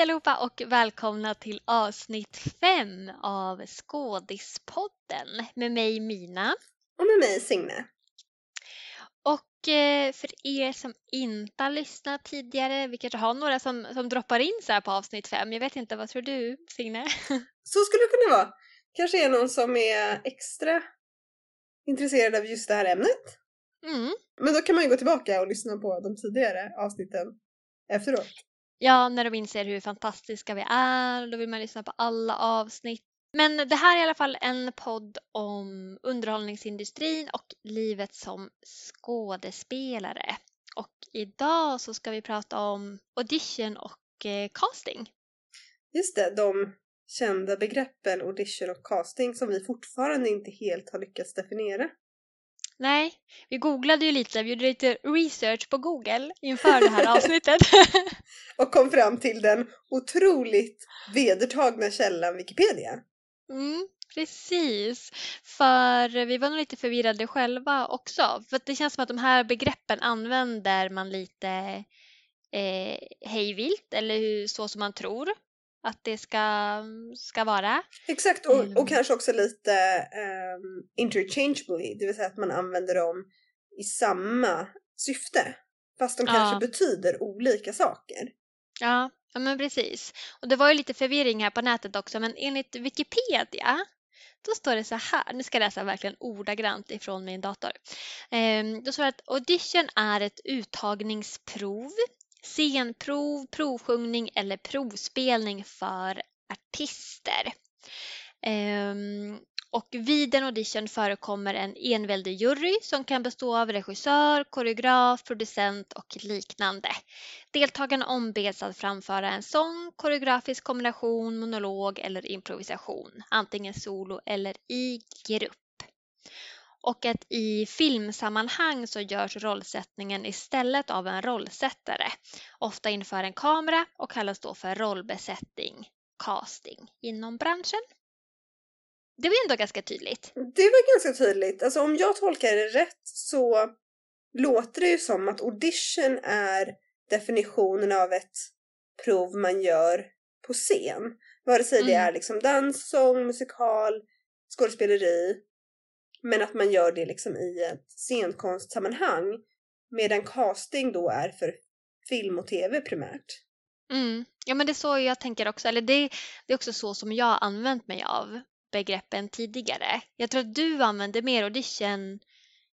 Hej allihopa och välkomna till avsnitt fem av Skådispodden med mig Mina. Och med mig Signe. Och eh, för er som inte har lyssnat tidigare, vi kanske har några som, som droppar in så här på avsnitt fem. Jag vet inte, vad tror du Signe? Så skulle det kunna vara. Kanske är någon som är extra intresserad av just det här ämnet. Mm. Men då kan man ju gå tillbaka och lyssna på de tidigare avsnitten efteråt. Ja, när de inser hur fantastiska vi är, då vill man lyssna på alla avsnitt. Men det här är i alla fall en podd om underhållningsindustrin och livet som skådespelare. Och idag så ska vi prata om audition och eh, casting. Just det, de kända begreppen audition och casting som vi fortfarande inte helt har lyckats definiera. Nej, vi googlade ju lite, vi gjorde lite research på Google inför det här avsnittet. och kom fram till den otroligt vedertagna källan Wikipedia. Mm, precis, för vi var nog lite förvirrade själva också. För det känns som att de här begreppen använder man lite eh, hejvilt eller så som man tror att det ska, ska vara. Exakt, och, och kanske också lite um, interchangeably, det vill säga att man använder dem i samma syfte. Fast de kanske Ja. betyder olika saker. Ja, ja men precis. Och det var ju lite förvirring här på nätet också, men enligt Wikipedia då står det så här, nu ska jag läsa verkligen ordagrant ifrån min dator. Ehm, då står det att audition är ett uttagningsprov, scenprov, provsjungning eller provspelning för artister. Ehm, och vid en audition förekommer en enväldig jury som kan bestå av regissör, koreograf, producent och liknande. Deltagarna ombeds att framföra en sång, koreografisk kombination, monolog eller improvisation, antingen solo eller i grupp. Och att i filmsammanhang så görs rollsättningen istället av en rollsättare, ofta inför en kamera och kallas då för rollbesättning, casting inom branschen. Det var ändå ganska tydligt. Det var ganska tydligt. Alltså om jag tolkar det rätt så låter det ju som att audition är definitionen av ett prov man gör på scen. Vare sig det Mm. är liksom dans, sång, musikal, skådespeleri. Men att man gör det liksom i ett scenkonstsammanhang. Medan casting då är för film och tv primärt. Mm. Ja men det är så jag tänker också, eller det, det är också så som jag har använt mig av begreppen tidigare. Jag tror att du använder mer audition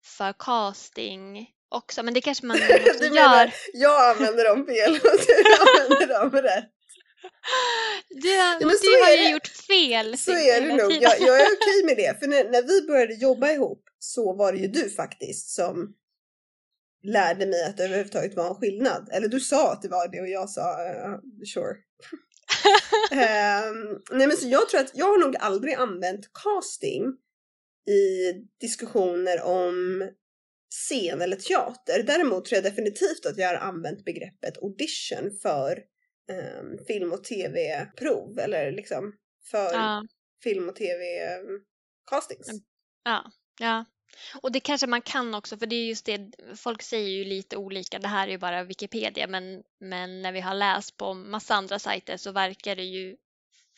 för casting också, men det kanske man också Du gör. menar, jag använder dem fel och du använder dem rätt. Du, men du har ju gjort fel. Så är det nog. Jag, jag är okej med det. För när, när vi började jobba ihop så var det ju du faktiskt som lärde mig att det överhuvudtaget var en skillnad. Eller du sa att det var det och jag sa uh, sure. Ehm, nej men så jag tror att jag har nog aldrig använt casting i diskussioner om scen eller teater. Däremot tror jag definitivt att jag har använt begreppet audition för ehm, film och tv-prov eller liksom för Ja, film och tv-castings. Mm. ja, ja. Och det kanske man kan också, för det är just det, folk säger ju lite olika, det här är ju bara Wikipedia, men, men när vi har läst på massa andra sajter så verkar det ju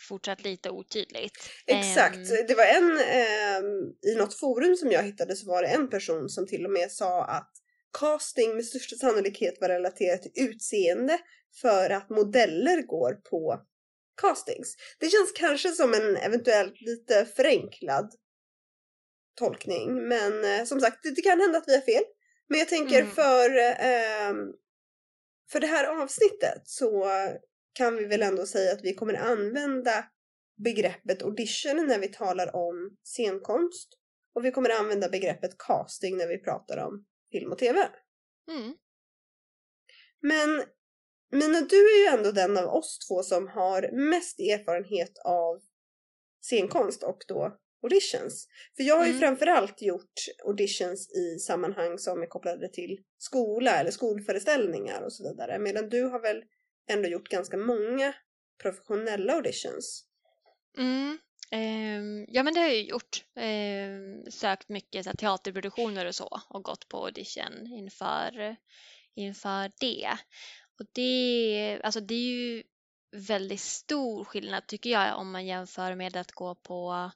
fortsatt lite otydligt. Exakt, Ehm, det var en ehm, i något forum som jag hittade så var det en person som till och med sa att casting med största sannolikhet var relaterat till utseende för att modeller går på castings. Det känns kanske som en eventuellt lite förenklad tolkning men eh, som sagt det, det kan hända att vi har fel. Men jag tänker Mm. för, ehm, för det här avsnittet så kan vi väl ändå säga att vi kommer använda begreppet audition när vi talar om scenkonst och vi kommer använda begreppet casting när vi pratar om film och tv. mm, Men Mina, du är ju ändå den av oss två som har mest erfarenhet av scenkonst och då auditions. För jag har ju Mm. framförallt gjort auditions i sammanhang som är kopplade till skola eller skolföreställningar och så vidare. Medan du har väl ändå gjort ganska många professionella auditions. Mm. Ehm, ja men det har jag gjort. Ehm, sökt mycket så här, teaterproduktioner och så och gått på audition inför, inför det. Och det, alltså det är ju väldigt stor skillnad tycker jag om man jämför med att gå på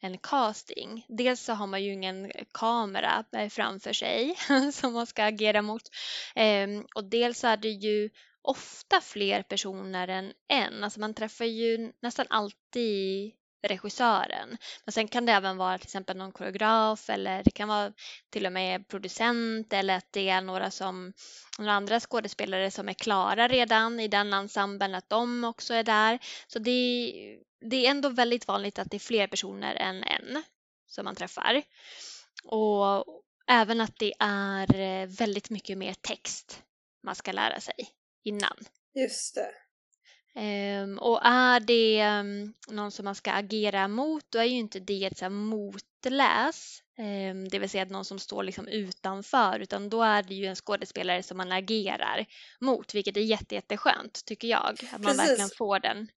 en casting. Dels så har man ju ingen kamera eh, framför sig som man ska agera mot ehm, och dels är det ju ofta fler personer än en. Alltså man träffar ju nästan alltid regissören. Men sen kan det även vara till exempel någon koreograf eller det kan vara till och med producent eller att det är några, som, några andra skådespelare som är klara redan i den ensemblen, att de också är där. Så det, det är ändå väldigt vanligt att det är fler personer än en som man träffar. Och även att det är eh, väldigt mycket mer text man ska lära sig innan. Just det. Um, och är det um, någon som man ska agera mot, då är ju inte det ett så motläs, um, det vill säga någon som står liksom utanför, utan då är det ju en skådespelare som man agerar mot, vilket är jätte, jätteskönt tycker jag, att man Precis. verkligen får den.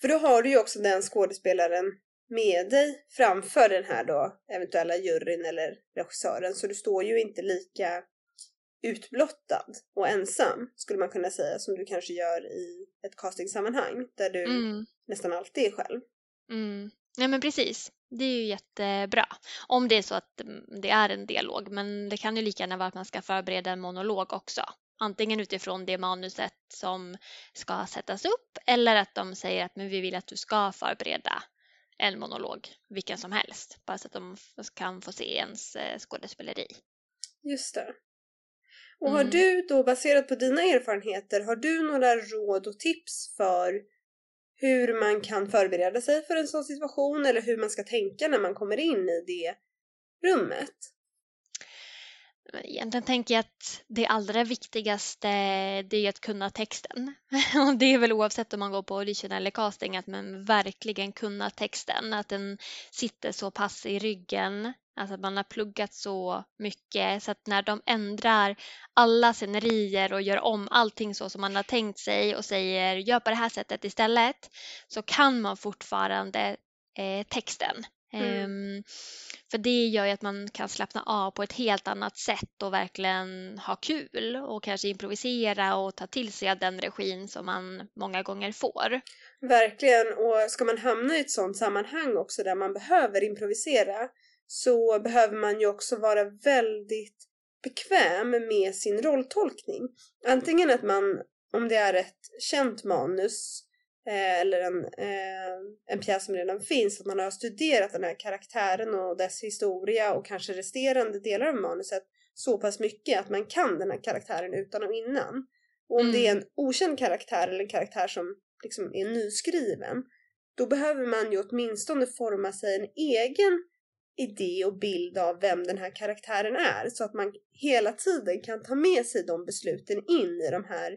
För då har du ju också den skådespelaren med dig framför den här då eventuella juryn eller regissören, så du står ju inte lika utblottad och ensam skulle man kunna säga som du kanske gör i ett castingsammanhang där du mm. nästan alltid är själv. Mm. Ja men precis. Det är ju jättebra. Om det är så att mm, det är en dialog men det kan ju lika gärna vara att man ska förbereda en monolog också. Antingen utifrån det manuset som ska sättas upp eller att de säger att men vi vill att du ska förbereda en monolog, vilken som helst, bara så att de kan få se ens eh, skådespeleri. Just det. Och har mm. du då baserat på dina erfarenheter, har du några råd och tips för hur man kan förbereda sig för en sån situation eller hur man ska tänka när man kommer in i det rummet? Egentligen tänker jag att det allra viktigaste det är att kunna texten. Och det är väl oavsett om man går på audition eller casting att man verkligen kunna texten. Att den sitter så pass i ryggen Alltså att man har pluggat så mycket så att när de ändrar alla scenerier och gör om allting så som man har tänkt sig och säger gör på det här sättet istället så kan man fortfarande eh, texten. Mm. Um, för det gör ju att man kan slappna av på ett helt annat sätt och verkligen ha kul och kanske improvisera och ta till sig av den regin som man många gånger får. Verkligen, och ska man hamna i ett sådant sammanhang också där man behöver improvisera så behöver man ju också vara väldigt bekväm med sin rolltolkning. Antingen att man, om det är ett känt manus eh, eller en, eh, en pjäs som redan finns, att man har studerat den här karaktären och dess historia och kanske resterande delar av manuset så pass mycket att man kan den här karaktären utan och innan. Och om mm. det är en okänd karaktär eller en karaktär som liksom är nyskriven, då behöver man ju åtminstone forma sig en egen idé och bild av vem den här karaktären är så att man hela tiden kan ta med sig de besluten in i de här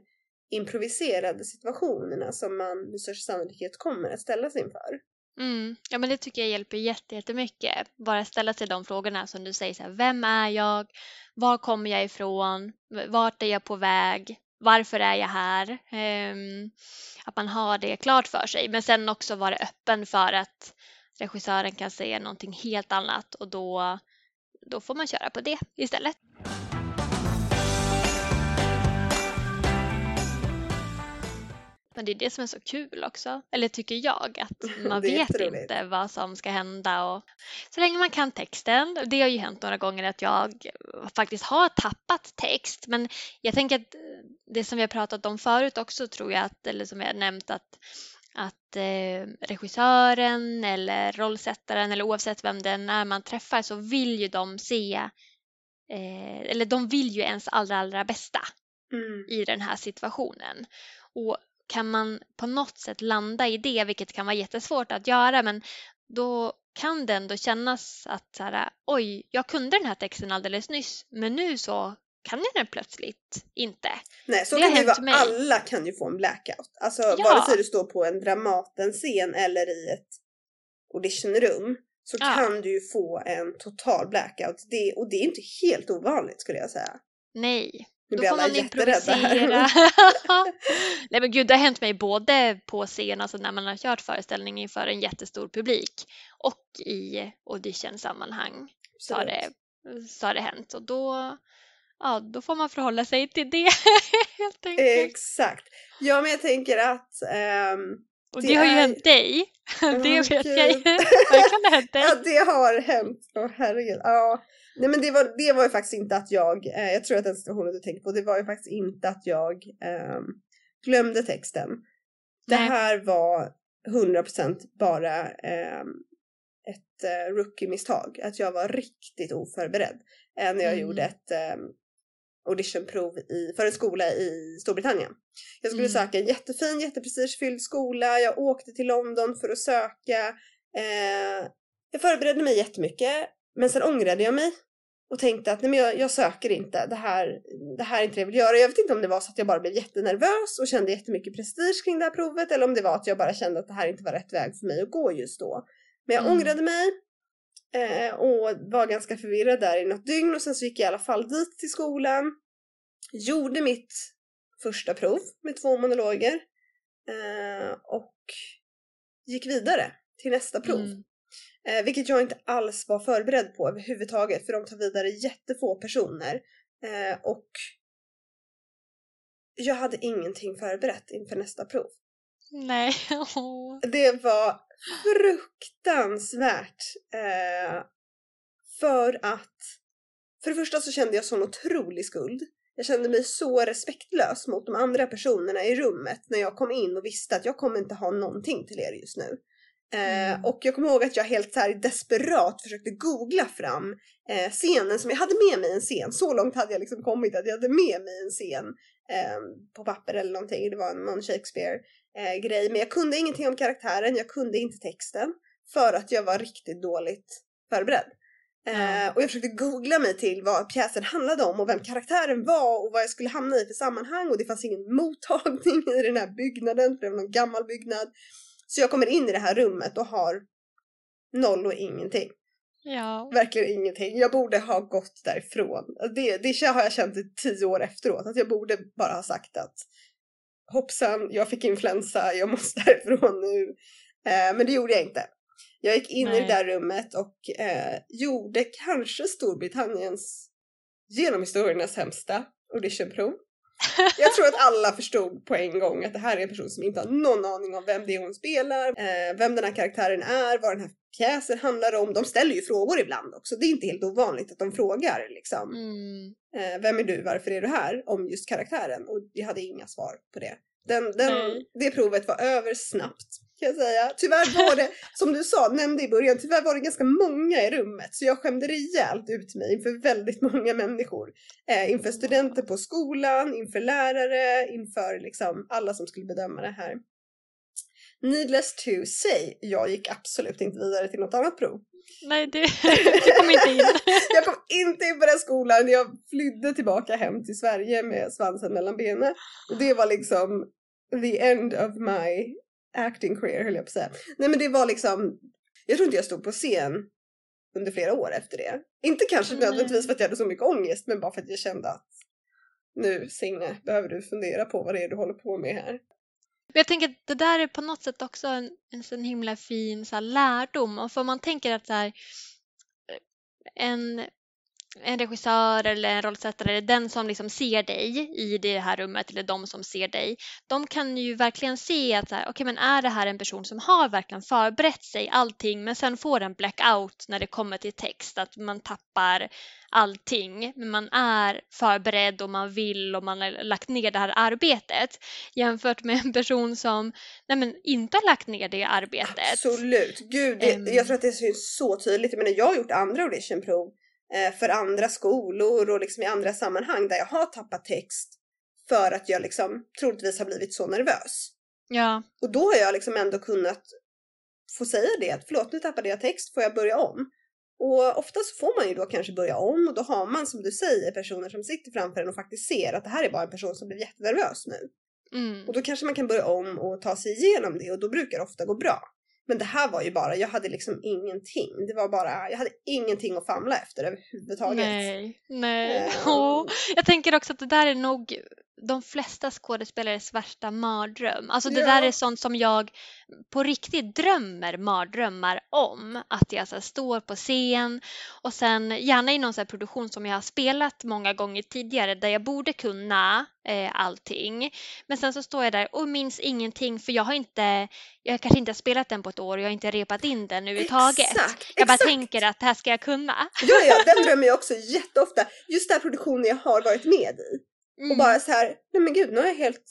improviserade situationerna som man med största sannolikhet kommer att ställas inför. Mm. Ja men det tycker jag hjälper jättemycket. Bara ställa sig de frågorna som du säger så här, vem är jag? Var kommer jag ifrån? Vart är jag på väg? Varför är jag här? Um, att man har det klart för sig men sen också vara öppen för att regissören kan säga någonting helt annat och då, då får man köra på det istället. Men det är det som är så kul också, eller tycker jag, att man vet inte vad som ska hända. Och så länge man kan texten, det har ju hänt några gånger att jag faktiskt har tappat text, men jag tänker att det som vi har pratat om förut också tror jag att, eller som jag nämnt att att eh, regissören eller rollsättaren eller oavsett vem det är man träffar så vill ju de se eh, eller de vill ju ens allra allra bästa mm. i den här situationen. Och kan man på något sätt landa i det, vilket kan vara jättesvårt att göra, men då kan det ändå kännas att så här, oj, jag kunde den här texten alldeles nyss, men nu så kan jag den plötsligt inte. Nej, så det kan det ju vara. Mig. Alla kan ju få en blackout. Alltså ja. vare sig du står på en Dramaten-scen eller i ett auditionrum så ja. kan du ju få en total blackout. Det, och det är inte helt ovanligt skulle jag säga. Nej. Nu Då får man improvisera. Nej men gud, det har hänt mig både på scen, alltså när man har kört föreställning inför en jättestor publik och i auditionsammanhang så har, det, så har det hänt. Och då, ja, då får man förhålla sig till det helt enkelt. Exakt. Ja, men jag tänker att ehm, Och det det, har ju är- hänt dig. Åh, det vet jag ju. Verkligen har hänt dig. Ja, det har hänt. Åh herregud. Ja. Nej men det var, det var ju faktiskt inte att jag, eh, jag tror att den situationen du tänker på, det var ju faktiskt inte att jag ehm, glömde texten. Det Nej. här var 100% bara ehm, ett eh, rookie-misstag. Att jag var riktigt oförberedd eh, när jag Mm. gjorde ett ehm, auditionprov i, för en skola i Storbritannien. Jag skulle Mm. söka en jättefin, jätteprestigefylld skola. Jag åkte till London för att söka. Eh, jag förberedde mig jättemycket, men sen ångrade jag mig och tänkte att nej, men jag, jag söker inte. Det här, det här är inte det jag vill göra. Jag vet inte om det var så att jag bara blev jättenervös och kände jättemycket prestige kring det här provet eller om det var att jag bara kände att det här inte var rätt väg för mig att gå just då. Men jag Mm. ångrade mig eh, och var ganska förvirrad där i något dygn och sen så gick jag i alla fall dit till skolan. Gjorde mitt första prov med två monologer eh, och gick vidare till nästa prov. Mm. Eh, vilket jag inte alls var förberedd på överhuvudtaget för de tar vidare jättefå personer. Eh, och jag hade ingenting förberett inför nästa prov. Nej. Åh. Det var fruktansvärt. Eh, för att för det första så kände jag sån otrolig skuld. Jag kände mig så respektlös mot de andra personerna i rummet när jag kom in och visste att jag kommer inte ha någonting till er just nu. Eh, Mm. och jag kommer ihåg att jag helt så här desperat försökte googla fram eh, scenen som jag hade med mig en scen. Så långt hade jag liksom kommit att jag hade med mig en scen eh, på papper eller någonting. Det var en, någon Shakespeare eh, grej. Men jag kunde ingenting om karaktären, jag kunde inte texten. För att jag var riktigt dåligt förberedd. Ja. och jag försökte googla mig till vad pjäsen handlade om och vem karaktären var och vad jag skulle hamna i för sammanhang och det fanns ingen mottagning i den här byggnaden för det var någon gammal byggnad. Så jag kommer in i det här rummet och har noll och ingenting. Ja. Verkligen ingenting. Jag borde ha gått därifrån. Det, det har jag känt i tio år efteråt. Att jag borde bara ha sagt att hoppsan, jag fick influensa, jag måste därifrån nu. Eh, men det gjorde jag inte. Jag gick in i Nej. det där rummet och eh, gjorde kanske Storbritanniens genom historiernas sämsta auditionprov. Jag tror att alla förstod på en gång att det här är en person som inte har någon aning om vem det är hon spelar, eh, vem den här karaktären är, vad den här pjäsen handlar om. De ställer ju frågor ibland också. Det är inte helt ovanligt att de frågar liksom. Mm. Eh, vem är du? Varför är du här? Om just karaktären. Och jag hade inga svar på det. Den, den, det provet var över snabbt kan jag säga. Tyvärr var det, som du sa, nämnde i början, tyvärr var det ganska många i rummet. Så jag skämde rejält ut mig inför väldigt många människor. Eh, inför studenter på skolan, inför lärare, inför liksom alla som skulle bedöma det här. Needless to say, jag gick absolut inte vidare till något annat prov. Nej, du, du kom inte in. Jag kom inte in på den skolan, jag flydde tillbaka hem till Sverige med svansen mellan benen. Och det var liksom the end of my acting career höll jag på att säga. Nej men det var liksom, jag tror inte jag stod på scen under flera år efter det. Inte kanske Nej. nödvändigtvis för att jag hade så mycket ångest men bara för att jag kände att nu Signe behöver du fundera på vad det är du håller på med här. Men Jag tänker att det där är på något sätt också en, en sån himla fin så här, lärdom. Och för man tänker att så här, en, en regissör eller en rollsättare, den som liksom ser dig i det här rummet eller de som ser dig, de kan ju verkligen se att så här, okej, men är det här en person som har verkligen förberett sig allting men sen får en blackout när det kommer till text, att man tappar allting, men man är förberedd och man vill och man har lagt ner det här arbetet jämfört med en person som nej men, inte har lagt ner det arbetet. Absolut, gud det, Ehm. jag tror att det syns så tydligt. Jag menar jag har gjort andra auditionprov för andra skolor och liksom i andra sammanhang där jag har tappat text för att jag liksom troligtvis har blivit så nervös. Ja, Och då har jag liksom ändå kunnat få säga det att förlåt nu tappade jag text, får jag börja om? Och ofta så får man ju då kanske börja om och då har man som du säger personer som sitter framför en och faktiskt ser att det här är bara en person som blir jättenervös nu. mm. Och då kanske man kan börja om och ta sig igenom det och då brukar det ofta gå bra. Men det här var ju bara, jag hade liksom ingenting. Det var bara, jag hade ingenting att famla efter överhuvudtaget. nej, nej. Ehm. Åh, Jag tänker också att det där är nog de flesta skådespelares värsta mardröm. Alltså det Ja. där är sånt som jag på riktigt drömmer mardrömmar om. Att jag så står på scen och sen gärna i någon så här produktion som jag har spelat många gånger tidigare där jag borde kunna eh, allting. Men sen så står jag där och minns ingenting för jag har inte, jag kanske inte har spelat den på ett år och jag har inte repat in den överhuvudtaget. Exakt, Jag bara exakt. tänker att det här ska jag kunna. Ja, ja, den drömmer jag också jätteofta. Just den här produktionen jag har varit med i. Mm. Och bara så här, nej men gud, nu har jag helt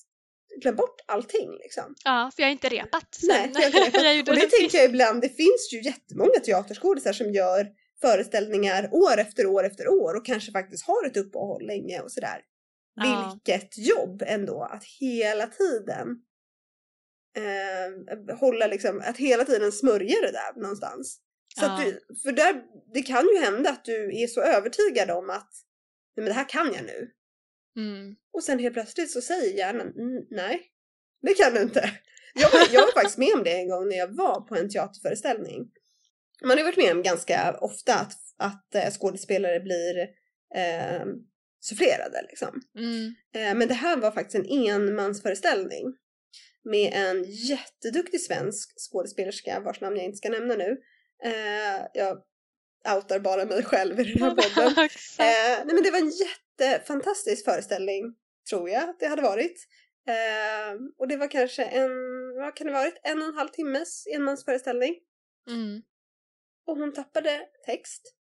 glömt bort allting liksom. Ja, för jag har inte repat sen. Nej, jag har inte repat. Och det tänker jag ibland, det finns ju jättemånga teaterskådisar som gör föreställningar år efter år efter år och kanske faktiskt har ett uppehåll länge och sådär. Ja. Vilket jobb ändå att hela tiden eh, hålla liksom, att hela tiden smörja det där någonstans. Så Ja. du, för där, det kan ju hända att du är så övertygad om att nej men det här kan jag nu. Mm. Och sen helt plötsligt så säger hjärnan "Mm, nej, det kan du inte. Jag var, jag var faktiskt med om det en gång när jag var på en teaterföreställning. Man har varit med om ganska ofta att, att eh, skådespelare blir eh, sufflerade liksom. Mm. Eh, men det här var faktiskt en enmansföreställning med en jätteduktig svensk skådespelerska vars namn jag inte ska nämna nu. Eh, jag outar bara mig själv i den här podden. Eh, nej men det var en jättefantastisk föreställning, tror jag att det hade varit. Eh, och det var kanske en, vad kan det varit, en och en halv timmes enmansföreställning. Mm. Och hon tappade text.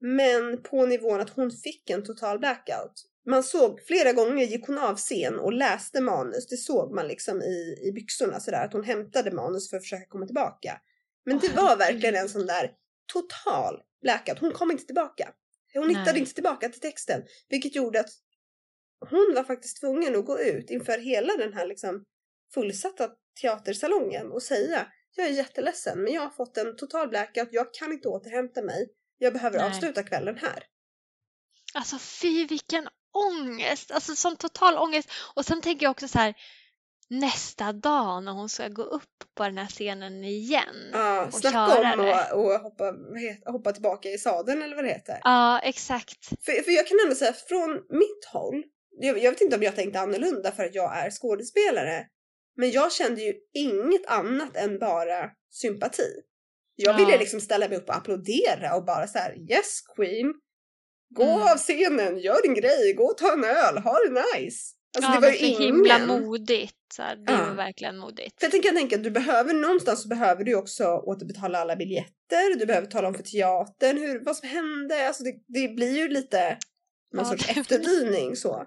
Men på nivån att hon fick en total blackout. Man såg flera gånger gick hon av scen och läste manus. Det såg man liksom i, i byxorna sådär att hon hämtade manus för att försöka komma tillbaka. Men det var verkligen en sån där total blackout. Hon kom inte tillbaka. Hon Nej. hittade inte tillbaka till texten. Vilket gjorde att hon var faktiskt tvungen att gå ut inför hela den här liksom fullsatta teatersalongen och säga jag är jätteledsen men jag har fått en total blackout, jag kan inte återhämta mig. Jag behöver Nej. avsluta kvällen här. Alltså fy vilken ångest, alltså sån total ångest. Och sen tänker jag också så här nästa dag när hon ska gå upp på den här scenen igen. Ja, Och snacka om att och hoppa, hoppa tillbaka i sadeln eller vad det heter. Ja, exakt. För, för jag kan ändå säga från mitt håll, jag, jag vet inte om jag tänkte annorlunda för att jag är skådespelare, men jag kände ju inget annat än bara sympati. Jag Ja. ville liksom ställa mig upp och applådera och bara så här: yes queen! Gå Mm. av scenen, gör din grej, gå och ta en öl, ha det nice! Alltså ja, det var ju så ingen... himla modigt. Så här, det Ja. var verkligen modigt. För jag tänker, tänker att du behöver någonstans så behöver du också återbetala alla biljetter, du behöver tala om för teatern hur, vad som hände, alltså det, det blir ju lite någon Ja, sorts efterdyning så.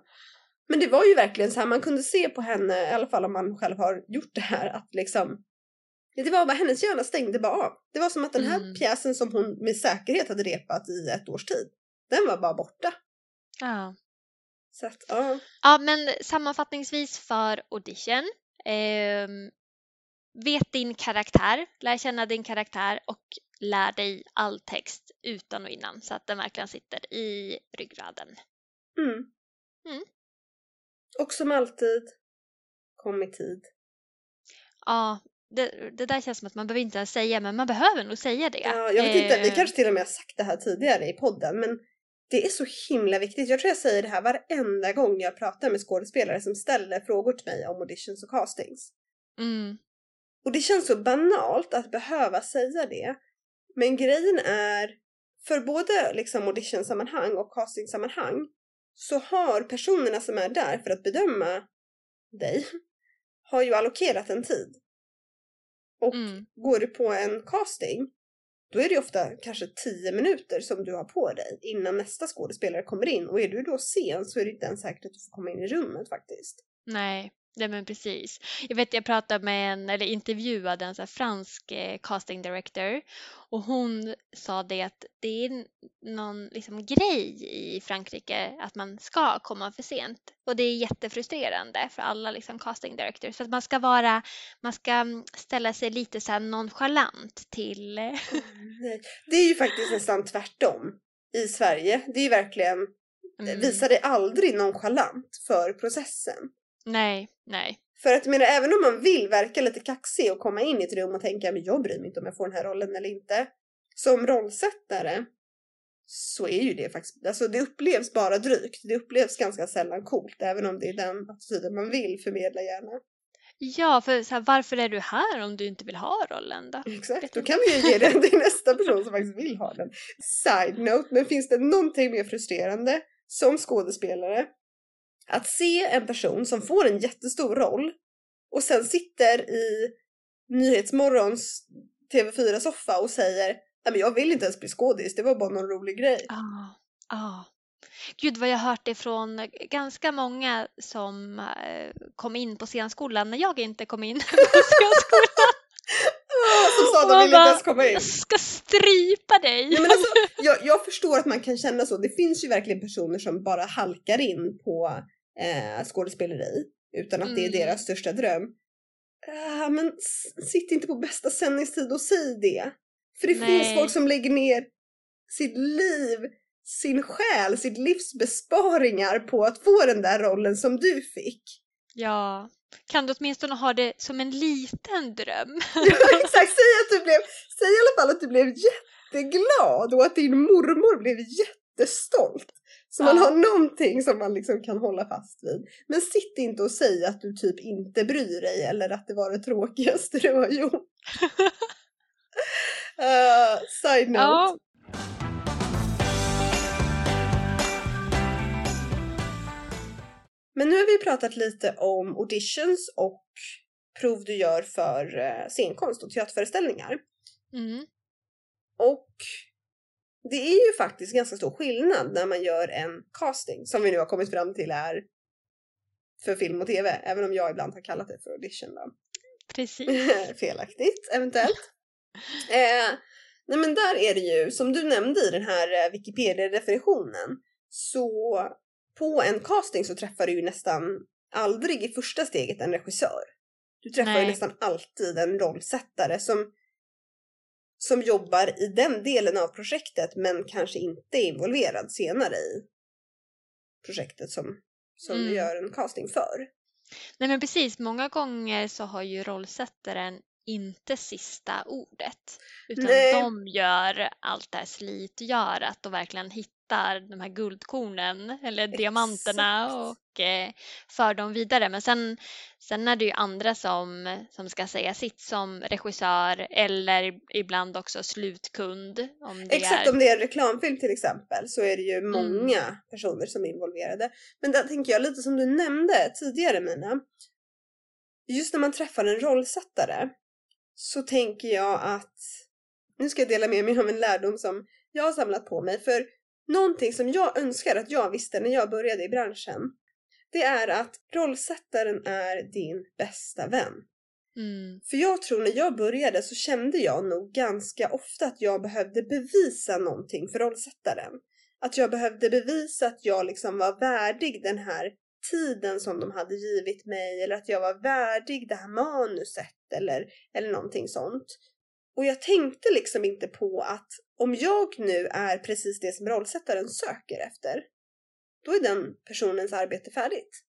Men det var ju verkligen så här, man kunde se på henne, i alla fall om man själv har gjort det här, att liksom det var bara hennes hjärna stängde bara av. Det var som att den här Mm. pjäsen som hon med säkerhet hade repat i ett års tid, den var bara borta. Ja. Så att, ja. ja, men sammanfattningsvis för audition. ehm, vet din karaktär, lär känna din karaktär och lär dig all text utan och innan så att den verkligen sitter i ryggraden. Mm. Mm. Och som alltid, kom i tid. Ja, det, det där känns som att man behöver inte säga, men man behöver nog säga det. Ja, jag vet inte, vi Eh, kanske till och med har sagt det här tidigare i podden, men det är så himla viktigt. Jag tror jag säger det här varenda gång jag pratar med skådespelare som ställer frågor till mig om auditions och castings. Mm, Och det känns så banalt att behöva säga det. Men grejen är, för både liksom auditionsammanhang och castingsammanhang så har personerna som är där för att bedöma dig har ju allokerat en tid. Och mm, går du på en casting då är det ofta kanske 10 minuter som du har på dig innan nästa skådespelare kommer in och är du då sen så är det inte ens säkert att du får komma in i rummet faktiskt. nej, nej, men precis. Jag vet, jag pratade med en, eller intervjuade en så fransk eh, casting director och hon sa det att det är någon liksom grej i Frankrike att man ska komma för sent och det är jättefrustrerande för alla liksom casting directors för att man ska vara, man ska mm, ställa sig lite så här nonchalant till eh, Nej. Det är ju faktiskt nästan tvärtom i Sverige. Det är ju verkligen, mm, visa dig aldrig nonchalant för processen. Nej, nej, För att jag menar, även om man vill verka lite kaxig och komma in i ett rum och tänka men jag bryr mig inte om jag får den här rollen eller inte. Som rollsättare så är ju det faktiskt, alltså det upplevs bara drygt. Det upplevs ganska sällan coolt, även om det är den attityden man vill förmedla gärna. Ja, för så här, varför är du här om du inte vill ha rollen då? Exakt, då kan vi ju ge den till nästa person som faktiskt vill ha den. Side note, men finns det någonting mer frustrerande som skådespelare att se en person som får en jättestor roll och sen sitter i Nyhetsmorgons TV4-soffa och säger men jag vill inte ens bli skådis, det var bara någon rolig grej. Ja, ah, ah. Gud vad jag har hört det från ganska många som eh, kom in på scenskolan när jag inte kom in på scenskolan. som sa att de ville inte ens komma in. Jag ska strypa dig! Nej, men alltså, jag, jag, förstår att man kan känna så. Det finns ju verkligen personer som bara halkar in på eh, skådespeleri utan att mm. det är mm. deras största dröm. Uh, men sitt inte på bästa sändningstid och säg det. För det Nej. finns folk som lägger ner sitt liv, sin själ, sitt livs besparingar på att få den där rollen som du fick. Ja, kan du åtminstone ha det som en liten dröm? ja, exakt, säg att du blev, säg i alla fall att du blev jätteglad och att din mormor blev jättestolt. Så man har någonting som man liksom kan hålla fast vid. Men sitt inte och säg att du typ inte bryr dig eller att det var det tråkigaste du har gjort. uh, side note. Ja. Men nu har vi pratat lite om auditions och prov du gör för uh, scenkonst och teaterföreställningar. Mm. Och det är ju faktiskt ganska stor skillnad när man gör en casting som vi nu har kommit fram till är för film och tv, även om jag ibland har kallat det för audition då. Precis. Felaktigt, eventuellt. eh, nej men där är det ju, som du nämnde i den här eh, Wikipedia-definitionen, så på en casting så träffar du ju nästan aldrig i första steget en regissör. Du träffar Nej. ju nästan alltid en rollsättare som som jobbar i den delen av projektet men kanske inte är involverad senare i projektet som, som mm. du gör en casting för. Nej men precis, många gånger så har ju rollsättaren inte sista ordet. Utan Nej. de gör allt det här slitgörat och verkligen hittar de här guldkornen eller Exakt. diamanterna och eh, för dem vidare. Men sen, sen är det ju andra som, som ska säga sitt som regissör eller ibland också slutkund. Om det Exakt, är... om det är en reklamfilm till exempel så är det ju mm. många mm. personer som är involverade. Men där tänker jag lite som du nämnde tidigare Mina. Just när man träffar en rollsättare så tänker jag att nu ska jag dela med mig av en lärdom som jag har samlat på mig. För någonting som jag önskar att jag visste när jag började i branschen det är att rollsättaren är din bästa vän. Mm. För jag tror när jag började så kände jag nog ganska ofta att jag behövde bevisa någonting för rollsättaren. Att jag behövde bevisa att jag liksom var värdig den här tiden som de hade givit mig eller att jag var värdig det här manuset eller, eller någonting sånt. Och jag tänkte liksom inte på att om jag nu är precis det som rollsättaren söker efter, då är den personens arbete färdigt.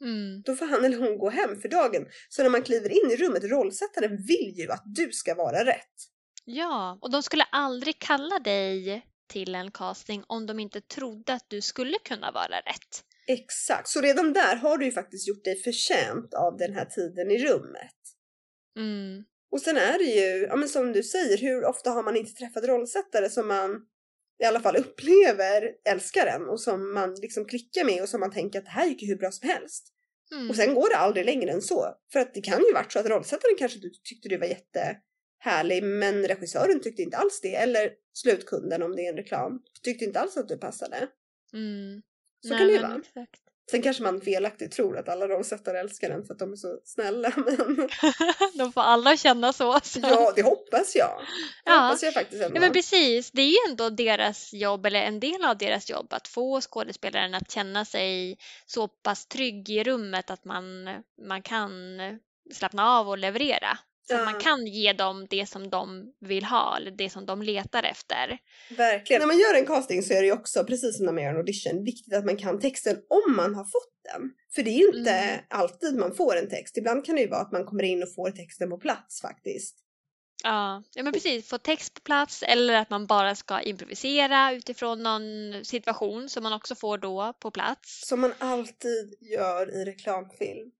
Mm. Då får han eller hon gå hem för dagen. Så när man kliver in i rummet, rollsättaren vill ju att du ska vara rätt. Ja, och de skulle aldrig kalla dig till en casting om de inte trodde att du skulle kunna vara rätt. Exakt, så redan där har du ju faktiskt gjort dig förtjänt av den här tiden i rummet. Mm. Och sen är det ju, ja men som du säger, hur ofta har man inte träffat rollsättare som man i alla fall upplever älskar en och som man liksom klickar med och som man tänker att det här gick ju hur bra som helst. Mm. Och sen går det aldrig längre än så. För att det kan ju varit så att rollsättaren kanske du tyckte du var jättehärlig men regissören tyckte inte alls det. Eller slutkunden om det är en reklam tyckte inte alls att du passade. Mm. Så Nej, kan det ju vara. Exakt. Sen kanske man felaktigt tror att alla rollsättare älskar den för att de är så snälla. Men... de får alla känna så. så. Ja, det hoppas jag. Det ja. hoppas jag faktiskt ändå. Ja, men precis. Det är ju ändå deras jobb, eller en del av deras jobb, att få skådespelaren att känna sig så pass trygg i rummet att man, man kan slappna av och leverera. Så ja. man kan ge dem det som de vill ha eller det som de letar efter. Verkligen. När man gör en casting så är det ju också, precis som när man gör en audition, viktigt att man kan texten om man har fått den. För det är ju inte mm. alltid man får en text. Ibland kan det ju vara att man kommer in och får texten på plats faktiskt. Ja, ja men precis. Få text på plats eller att man bara ska improvisera utifrån någon situation som man också får då på plats. Som man alltid gör i reklamfilm.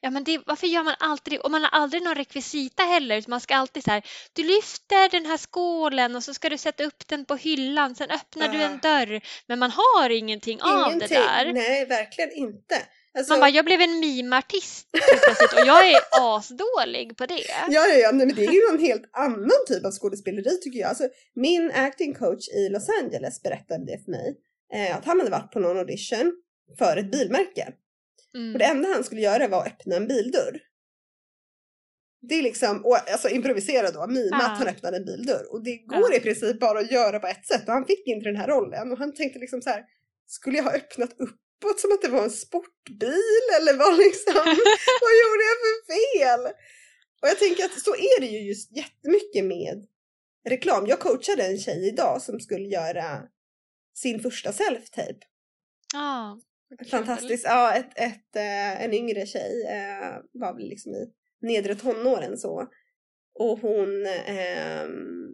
Ja, men det, varför gör man alltid det? Och man har aldrig någon rekvisita heller. Man ska alltid så här, du lyfter den här skålen och så ska du sätta upp den på hyllan. Sen öppnar du en dörr. Men man har ingenting, av det Ingenting. där. Nej, verkligen inte. Alltså, Man bara, jag blev en mimartist och jag är asdålig på det. Ja, ja, ja, men det är ju en helt annan typ av skådespeleri tycker jag. Alltså, min acting coach i Los Angeles berättade det för mig. Eh, att han hade varit på någon audition för ett bilmärke. Mm. Och det enda han skulle göra var att öppna en bildörr. Det är liksom, och, alltså improvisera då, mima Ja. att han öppnade en bildörr. Och det går Ja. i princip bara att göra på ett sätt. Och han fick inte den här rollen. Och han tänkte liksom så här, skulle jag ha öppnat uppåt som att det var en sportbil? Eller vad liksom, vad gjorde jag för fel? Och jag tänker att så är det ju just jättemycket med reklam. Jag coachade en tjej idag som skulle göra sin första self-tape. Kul. Fantastiskt. Ja, ett, ett, eh, en yngre tjej eh, var väl liksom i nedre tonåren så. Och hon eh,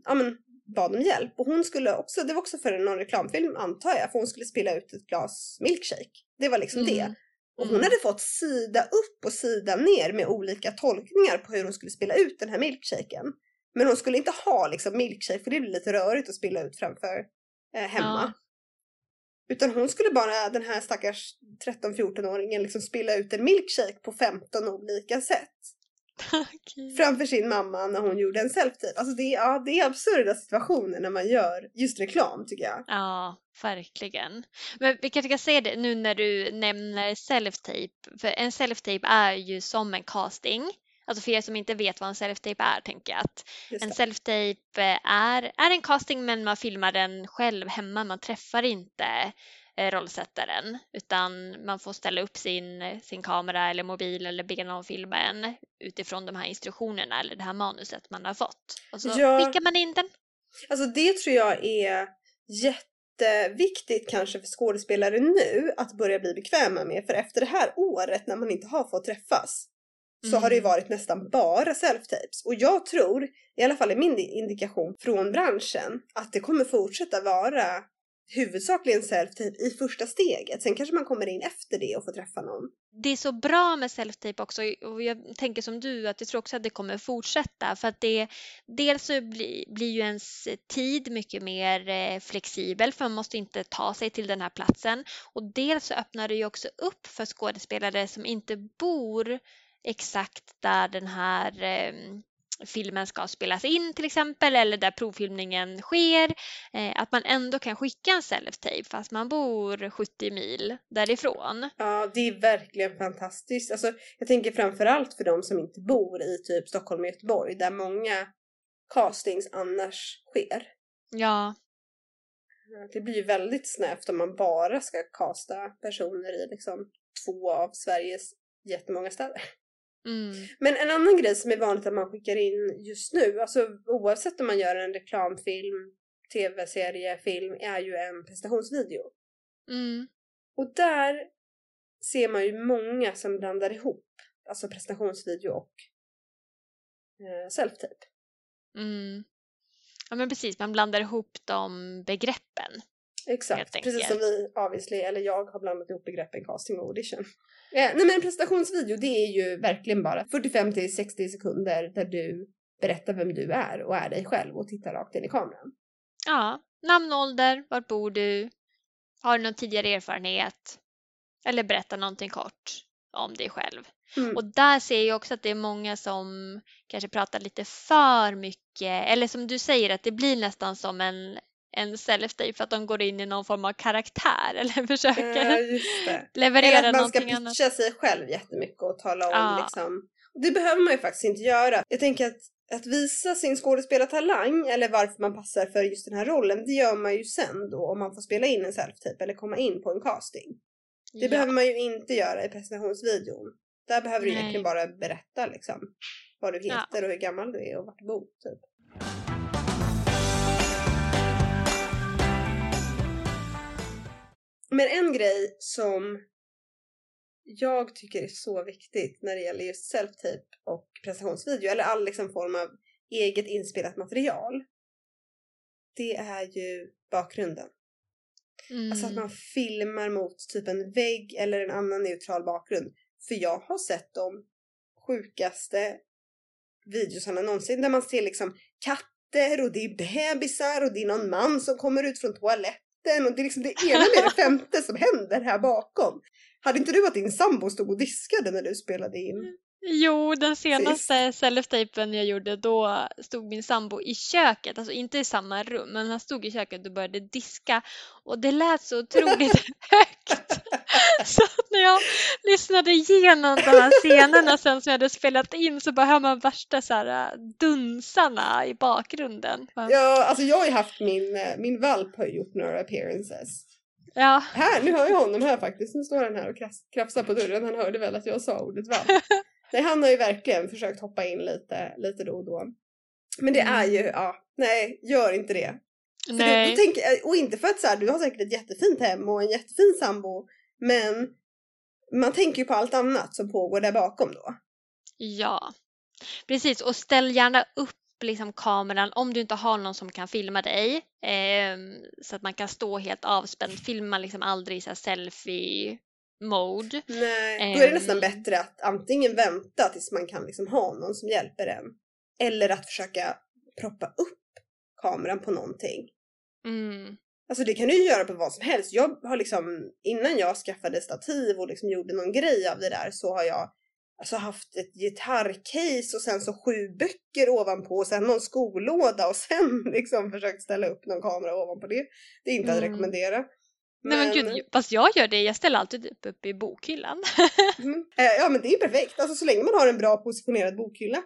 ja, men, bad om hjälp. Och hon skulle också, det var också för någon reklamfilm antar jag, för hon skulle spela ut ett glas milkshake. Det var liksom Mm. det. Och hon Mm. hade fått sida upp och sida ner med olika tolkningar på hur hon skulle spela ut den här milkshaken. Men hon skulle inte ha liksom milkshake för det blir lite rörigt att spela ut framför eh, hemma. Utan hon skulle bara, den här stackars 13-14-åringen, liksom spilla ut en milkshake på 15 olika sätt. Okej. Framför sin mamma när hon gjorde en selfie. Alltså det är, ja, det är absurda situationer när man gör just reklam tycker jag. Ja, verkligen. Men vi kanske ska säga det nu när du nämner self-tape. För en self-tape är ju som en casting. Alltså för er som inte vet vad en self-tape är tänker jag att en self-tape är, är en casting men man filmar den själv hemma. Man träffar inte eh, rollsättaren utan man får ställa upp sin, sin kamera eller mobil eller be någon filma en utifrån de här instruktionerna eller det här manuset man har fått. Och så Ja. skickar man in den. Alltså det tror jag är jätteviktigt kanske för skådespelare nu att börja bli bekväma med. För efter det här året när man inte har fått träffas så har det Mm. varit nästan bara self-tapes. Och jag tror, i alla fall är min indikation från branschen, att det kommer fortsätta vara huvudsakligen self-tape i första steget. Sen kanske man kommer in efter det och får träffa någon. det är så bra med self-tape också och jag tänker som du att jag tror också att det kommer fortsätta för att det dels så blir, blir ju ens tid mycket mer eh, flexibel för man måste inte ta sig till den här platsen och dels så öppnar det ju också upp för skådespelare som inte bor exakt där den här eh, filmen ska spelas in till exempel eller där provfilmningen sker eh, att man ändå kan skicka en self-tape fast man bor 70 mil därifrån. Ja, det är verkligen fantastiskt. Alltså, jag tänker framförallt för de som inte bor i typ Stockholm och Göteborg där många castings annars sker. Ja, Det blir ju väldigt snävt om man bara ska casta personer i liksom två av Sveriges jättemånga städer. Mm. Men en annan grej som är vanligt att man skickar in just nu, alltså oavsett om man gör en reklamfilm, tv-serie, film, är ju en prestationsvideo. Mm. Och där ser man ju många som blandar ihop alltså prestationsvideo och eh, self-tape. Mm. Ja men precis, man blandar ihop de begreppen. Exakt, precis som vi obviously, eller jag har blandat ihop begreppen casting och audition. Eh, nej men en prestationsvideo det är ju verkligen bara 45 till 60 sekunder där du berättar vem du är och är dig själv och tittar rakt in i kameran. Ja, namn, ålder, var bor du? Har du någon tidigare erfarenhet? Eller berätta någonting kort om dig själv. Mm. Och där ser jag också att det är många som kanske pratar lite för mycket, eller som du säger att det blir nästan som en, en self-tape för att de går in i någon form av karaktär eller försöker Ja, det. Eller leverera att man ska någonting annat. pitcha sig själv jättemycket och tala om Ja. liksom. Det behöver man ju faktiskt inte göra. Jag tänker att att visa sin skådespelartalang eller varför man passar för just den här rollen, det gör man ju sen då om man får spela in en self-tape eller komma in på en casting. Det Ja. behöver man ju inte göra i presentationsvideon. Där behöver du Nej. egentligen bara berätta liksom vad du Ja. heter och hur gammal du är och vart du bor. Typ. Men en grej som jag tycker är så viktigt när det gäller just self-tape och prestationsvideo eller all liksom form av eget inspelat material. Det är ju bakgrunden. Mm. Alltså att man filmar mot typ en vägg eller en annan neutral bakgrund. För jag har sett de sjukaste videosarna någonsin där man ser liksom katter och det är bebisar och det är någon man som kommer ut från toaletten och det är liksom det ena med det femte som händer här bakom. Hade inte du att din sambo stod och diskade när du spelade in? Jo, den senaste self-tapen jag gjorde då stod min sambo i köket, alltså inte i samma rum, men han stod i köket och började diska och det lät så otroligt högt. Så att när jag lyssnade igenom de här scenerna sen som jag hade spelat in så bara hör man värsta så här dunsarna i bakgrunden. Ja, alltså jag har ju haft min, eh, min valp har gjort några appearances. Ja, Här, nu hör jag honom här faktiskt. Nu står han här och krafsar på dörren. Han hörde väl att jag sa ordet valp. Nej, han har ju verkligen försökt hoppa in lite, lite då och då. Men det är ju, ja, nej, gör inte det. För nej. Då, då tänker, och inte för att så här, du har säkert ett jättefint hem och en jättefin sambo, men man tänker ju på allt annat som pågår där bakom då. Ja, precis. Och ställ gärna upp liksom kameran om du inte har någon som kan filma dig. ehm, så att man kan stå helt avspänd. Filma liksom aldrig i selfie mode. Nej, då är det nästan Ehm. bättre att antingen vänta tills man kan liksom ha någon som hjälper en. Eller att försöka proppa upp kameran på någonting. Mm. Alltså det kan du ju göra på vad som helst. Jag har liksom, innan jag skaffade stativ och liksom gjorde någon grej av det där så har jag alltså haft ett gitarrcase och sen så sju böcker ovanpå och sen någon skolåda och sen liksom försökt ställa upp någon kamera ovanpå det. Det är inte att Mm. rekommendera. Nej men gud, fast jag gör det. Jag ställer alltid upp, upp i bokhyllan. Mm. Eh, Ja men det är perfekt, alltså så länge man har en bra positionerad bokhylla.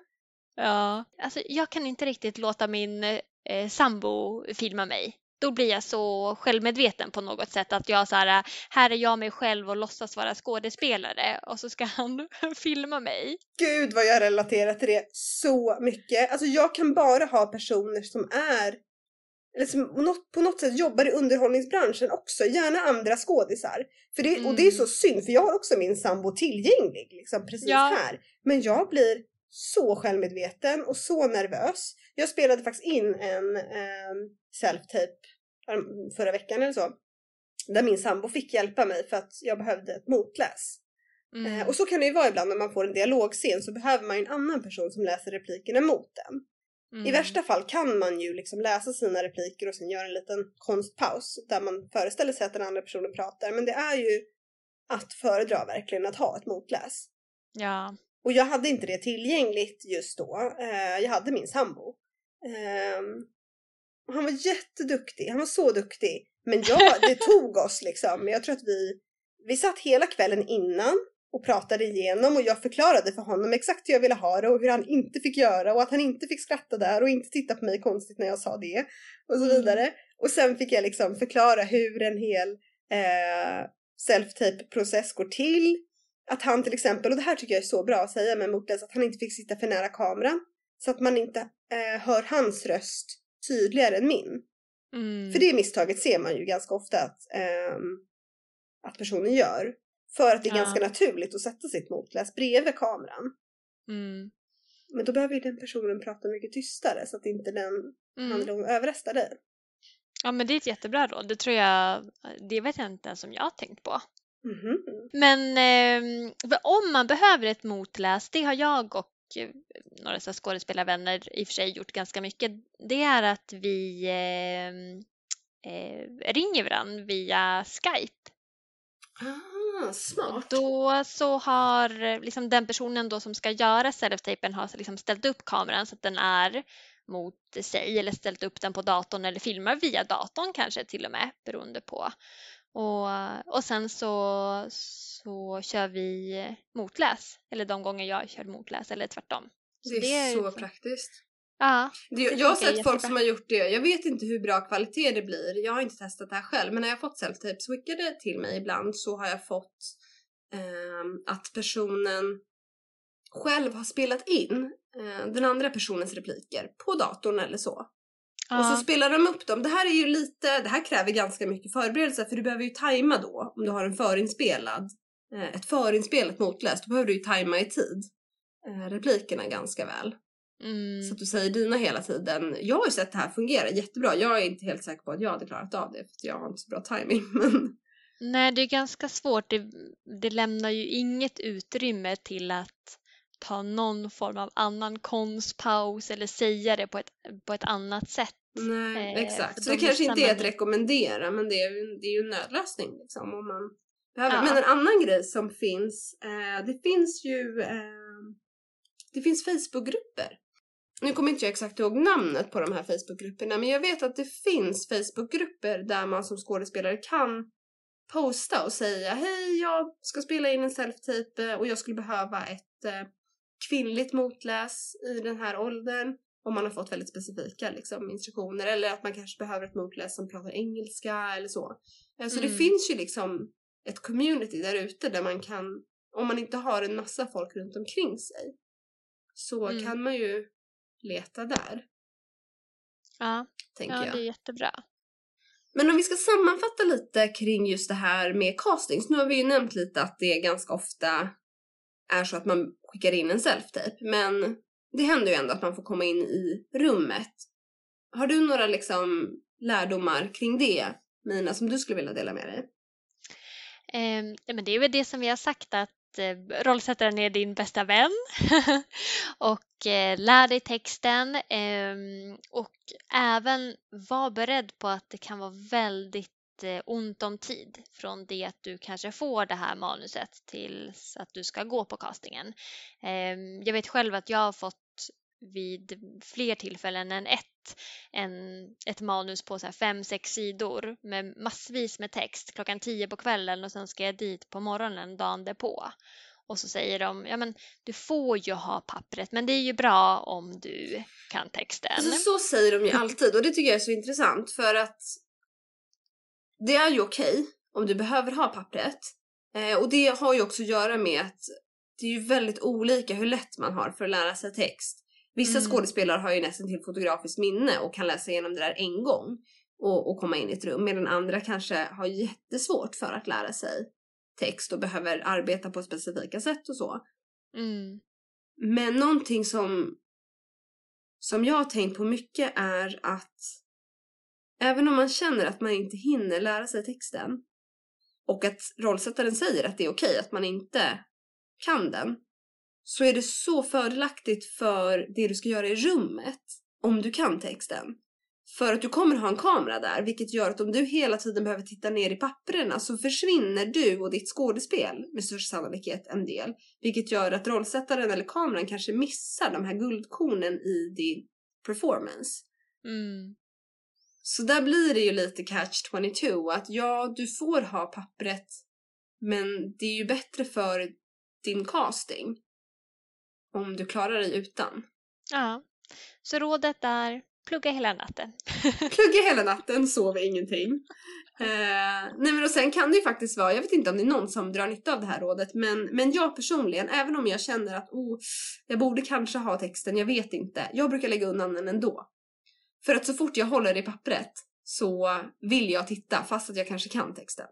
Ja, alltså jag kan inte riktigt låta min eh, sambo filma mig. Då blir jag så självmedveten på något sätt att jag så här, här är jag mig själv och låtsas vara skådespelare och så ska han filma mig. Gud vad jag relaterar till det så mycket. Alltså jag kan bara ha personer som är eller som något, på något sätt jobbar i underhållningsbranschen också, gärna andra skådisar. För det, Och det är Mm. så synd, för jag har också min sambo tillgänglig liksom precis Ja. här. Men jag blir så självmedveten och så nervös. Jag spelade faktiskt in en eh, self-tape um, förra veckan eller så. Där min sambo fick hjälpa mig för att jag behövde ett motläs. Mm. Eh, och så kan det ju vara ibland när man får en dialogscen så behöver man ju en annan person som läser replikerna mot den. I Mm. värsta fall kan man ju liksom läsa sina repliker och sen göra en liten konstpaus där man föreställer sig att den andra personen pratar. Men det är ju att föredra verkligen att ha ett motläs. Ja. Och jag hade inte det tillgängligt just då. Eh, jag hade min sambo. Ehm, och han var jätteduktig. Han var så duktig. Men ja, det tog oss liksom. Jag tror att vi, vi satt hela kvällen innan och pratade igenom och jag förklarade för honom exakt hur jag ville ha det och hur han inte fick göra och att han inte fick skratta där och inte titta på mig konstigt när jag sa det och så Mm. vidare. Och sen fick jag liksom förklara hur en hel eh, self-tape process går till. Att han till exempel, och det här tycker jag är så bra att säga med motläs, att han inte fick sitta för nära kameran. Så att man inte eh, hör hans röst tydligare än min. Mm. För det misstaget ser man ju ganska ofta att, ehm, att personen gör. För att det är Ja. ganska naturligt att sätta sitt motläs bredvid kameran. Mm. Men då behöver ju den personen prata mycket tystare så att inte den Mm. handlar om att överrösta dig. Ja men det är ett jättebra råd. Det tror jag, det vet jag inte ens om jag har tänkt på. Mhm. Men eh, om man behöver ett motläs, det har jag och några så skådespelarvänner i och för sig gjort ganska mycket. Det är att vi eh, eh, ringer varandra via Skype. Ah, smart. Då så har liksom den personen då som ska göra self-tapen har liksom ställt upp kameran så att den är mot sig eller ställt upp den på datorn eller filmar via datorn kanske till och med beroende på. Och, och sen så, så kör vi motläs eller de gånger jag kör motläs eller tvärtom. Så det är så liksom- praktiskt. Ja, Det, Det jag har sett folk jättebra. som har gjort det. Jag vet inte hur bra kvalitet det blir. Jag har inte testat det här själv. Men när jag har fått self-tapes skickade till mig ibland så har jag fått ehm, att personen själv har spelat in eh, den andra personens repliker på datorn eller så. Och så ja, spelar de upp dem. Det här är ju lite, det här kräver ganska mycket förberedelse för du behöver ju tajma då om du har en förinspelad, eh, ett förinspelat motläs. Då behöver du ju tajma i tid eh, replikerna ganska väl. Mm. Så att du säger dina hela tiden. Jag har ju sett det här fungera jättebra. Jag är inte helt säker på att jag hade klarat av det för jag har inte så bra timing. Men Nej, det är ganska svårt. Det, det lämnar ju inget utrymme till att ta någon form av annan konstpaus eller säga det på ett, på ett annat sätt. nej, Eh, exakt. Så det de kanske inte är att rekommendera men det är det är ju en nödlösning liksom om man behöver. Ja. Men en annan grej som finns, eh, det finns ju eh, det finns Facebookgrupper. Nu kommer inte jag exakt ihåg namnet på de här Facebookgrupperna men jag vet att det finns Facebookgrupper där man som skådespelare kan posta och säga hej jag ska spela in en self-tape eh, och jag skulle behöva ett eh, kvinnligt motläs i den här åldern om man har fått väldigt specifika liksom, instruktioner eller att man kanske behöver ett motläs som pratar engelska eller så. Eh, Så det Mm. finns ju liksom ett community där ute där man kan, om man inte har en massa folk runt omkring sig, så Mm. kan man ju leta där, Ja, tänker ja jag. det är jättebra. Men om vi ska sammanfatta lite kring just det här med castings. Nu har vi ju nämnt lite att det ganska ofta är så att man skickar in en self-tape. Men det händer ju ändå att man får komma in i rummet. Har du några liksom lärdomar kring det, Mina, som du skulle vilja dela med dig? Eh, men det är väl det som vi har sagt att eh, rollsättaren är din bästa vän och eh, lär dig texten eh, och även var beredd på att det kan vara väldigt ont om tid från det att du kanske får det här manuset tills att du ska gå på castingen. Ehm, jag vet själv att jag har fått vid fler tillfällen än ett en, ett manus på så här fem, sex sidor med massvis med text klockan tio på kvällen och sen ska jag dit på morgonen dagen därpå. Och så säger de, ja men du får ju ha pappret men det är ju bra om du kan texten. Alltså, så säger de ju alltid och det tycker jag är så intressant för att det är ju okej om du behöver ha pappret. Eh, och det har ju också att göra med att det är ju väldigt olika hur lätt man har för att lära sig text. Vissa Mm. skådespelare har ju nästan till fotografiskt minne och kan läsa igenom det där en gång och, och komma in i ett rum medan andra kanske har jättesvårt för att lära sig text och behöver arbeta på specifika sätt och så. Mm. Men någonting som, som jag har tänkt på mycket är att även om man känner att man inte hinner lära sig texten och att rollsättaren säger att det är okej att man inte kan den så är det så fördelaktigt för det du ska göra i rummet om du kan texten. För att du kommer ha en kamera där vilket gör att om du hela tiden behöver titta ner i papperna så försvinner du och ditt skådespel med största sannolikhet en del. Vilket gör att rollsättaren eller kameran kanske missar de här guldkornen i din performance. Mm. Så där blir det ju lite catch 22 att ja, du får ha pappret men det är ju bättre för din casting om du klarar dig utan. Ja, så rådet är plugga hela natten. Plugga hela natten, sover ingenting. Eh, nej men och sen kan det ju faktiskt vara, jag vet inte om det är någon som drar nytta av det här rådet, men, men jag personligen, även om jag känner att oh, jag borde kanske ha texten, jag vet inte. Jag brukar lägga undan den ändå. För att så fort jag håller i pappret så vill jag titta fast att jag kanske kan texten.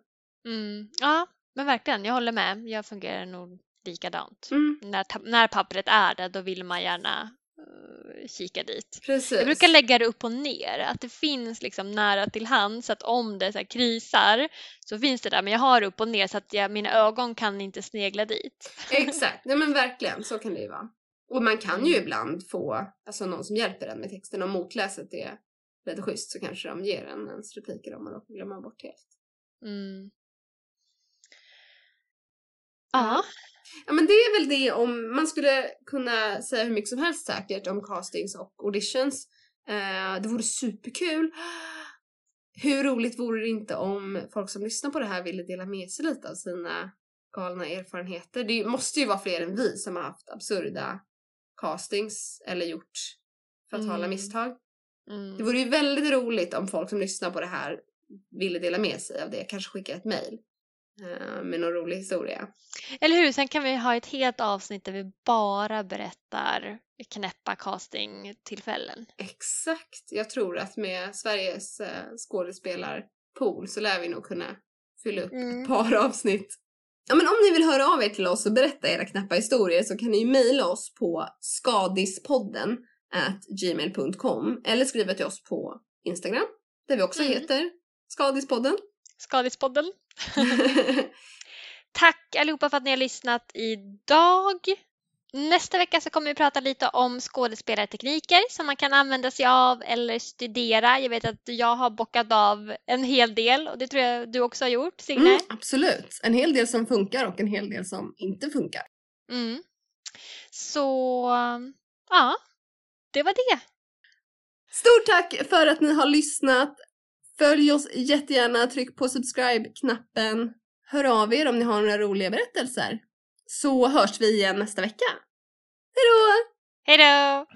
Mm. Ja, men verkligen, jag håller med. Jag fungerar nog likadant. Mm, När, när pappret är där, då vill man gärna eh, kika dit. precis. Jag brukar lägga det upp och ner, att det finns liksom nära till hands så att om det så här krisar så finns det där men jag har upp och ner så att jag, mina ögon kan inte snegla dit. Exakt, nej men verkligen så kan det ju vara. Och man kan ju ibland få alltså, någon som hjälper en med texten. Om motläset är lite schysst så kanske de ger en ens repliker om man råkar glömma bort helt. Mm. Ja, Ja men det är väl det om man skulle kunna säga hur mycket som helst säkert om castings och auditions. Eh, det vore superkul. Hur roligt vore det inte om folk som lyssnar på det här ville dela med sig lite av sina galna erfarenheter. Det måste ju vara fler än vi som har haft absurda castings eller gjort fatala Mm. misstag. mm. Det vore ju väldigt roligt om folk som lyssnar på det här ville dela med sig av det. Kanske skicka ett mail eh, med någon rolig historia. Eller hur? Sen kan vi ha ett helt avsnitt där vi bara berättar knäppa castingtillfällen. Exakt. Jag tror att med Sveriges eh, skådespelarpool så lär vi nog kunna fylla upp Mm. ett par avsnitt. Ja, men om ni vill höra av er till oss och berätta era knäppa historier så kan ni mejla oss på skadispodden gmail.com eller skriva till oss på Instagram där vi också Mm. heter Skadispodden. Skadispodden. Tack allihopa för att ni har lyssnat idag. Nästa vecka så kommer vi prata lite om skådespelartekniker som man kan använda sig av eller studera. Jag vet att jag har bockat av en hel del och det tror jag du också har gjort Signe. Mm, absolut. En hel del som funkar och en hel del som inte funkar. Mm. Så ja, det var det. Stort tack för att ni har lyssnat. Följ oss jättegärna, tryck på subscribe-knappen. Hör av er om ni har några roliga berättelser. Så hörs vi igen nästa vecka. Hejdå! Hej då!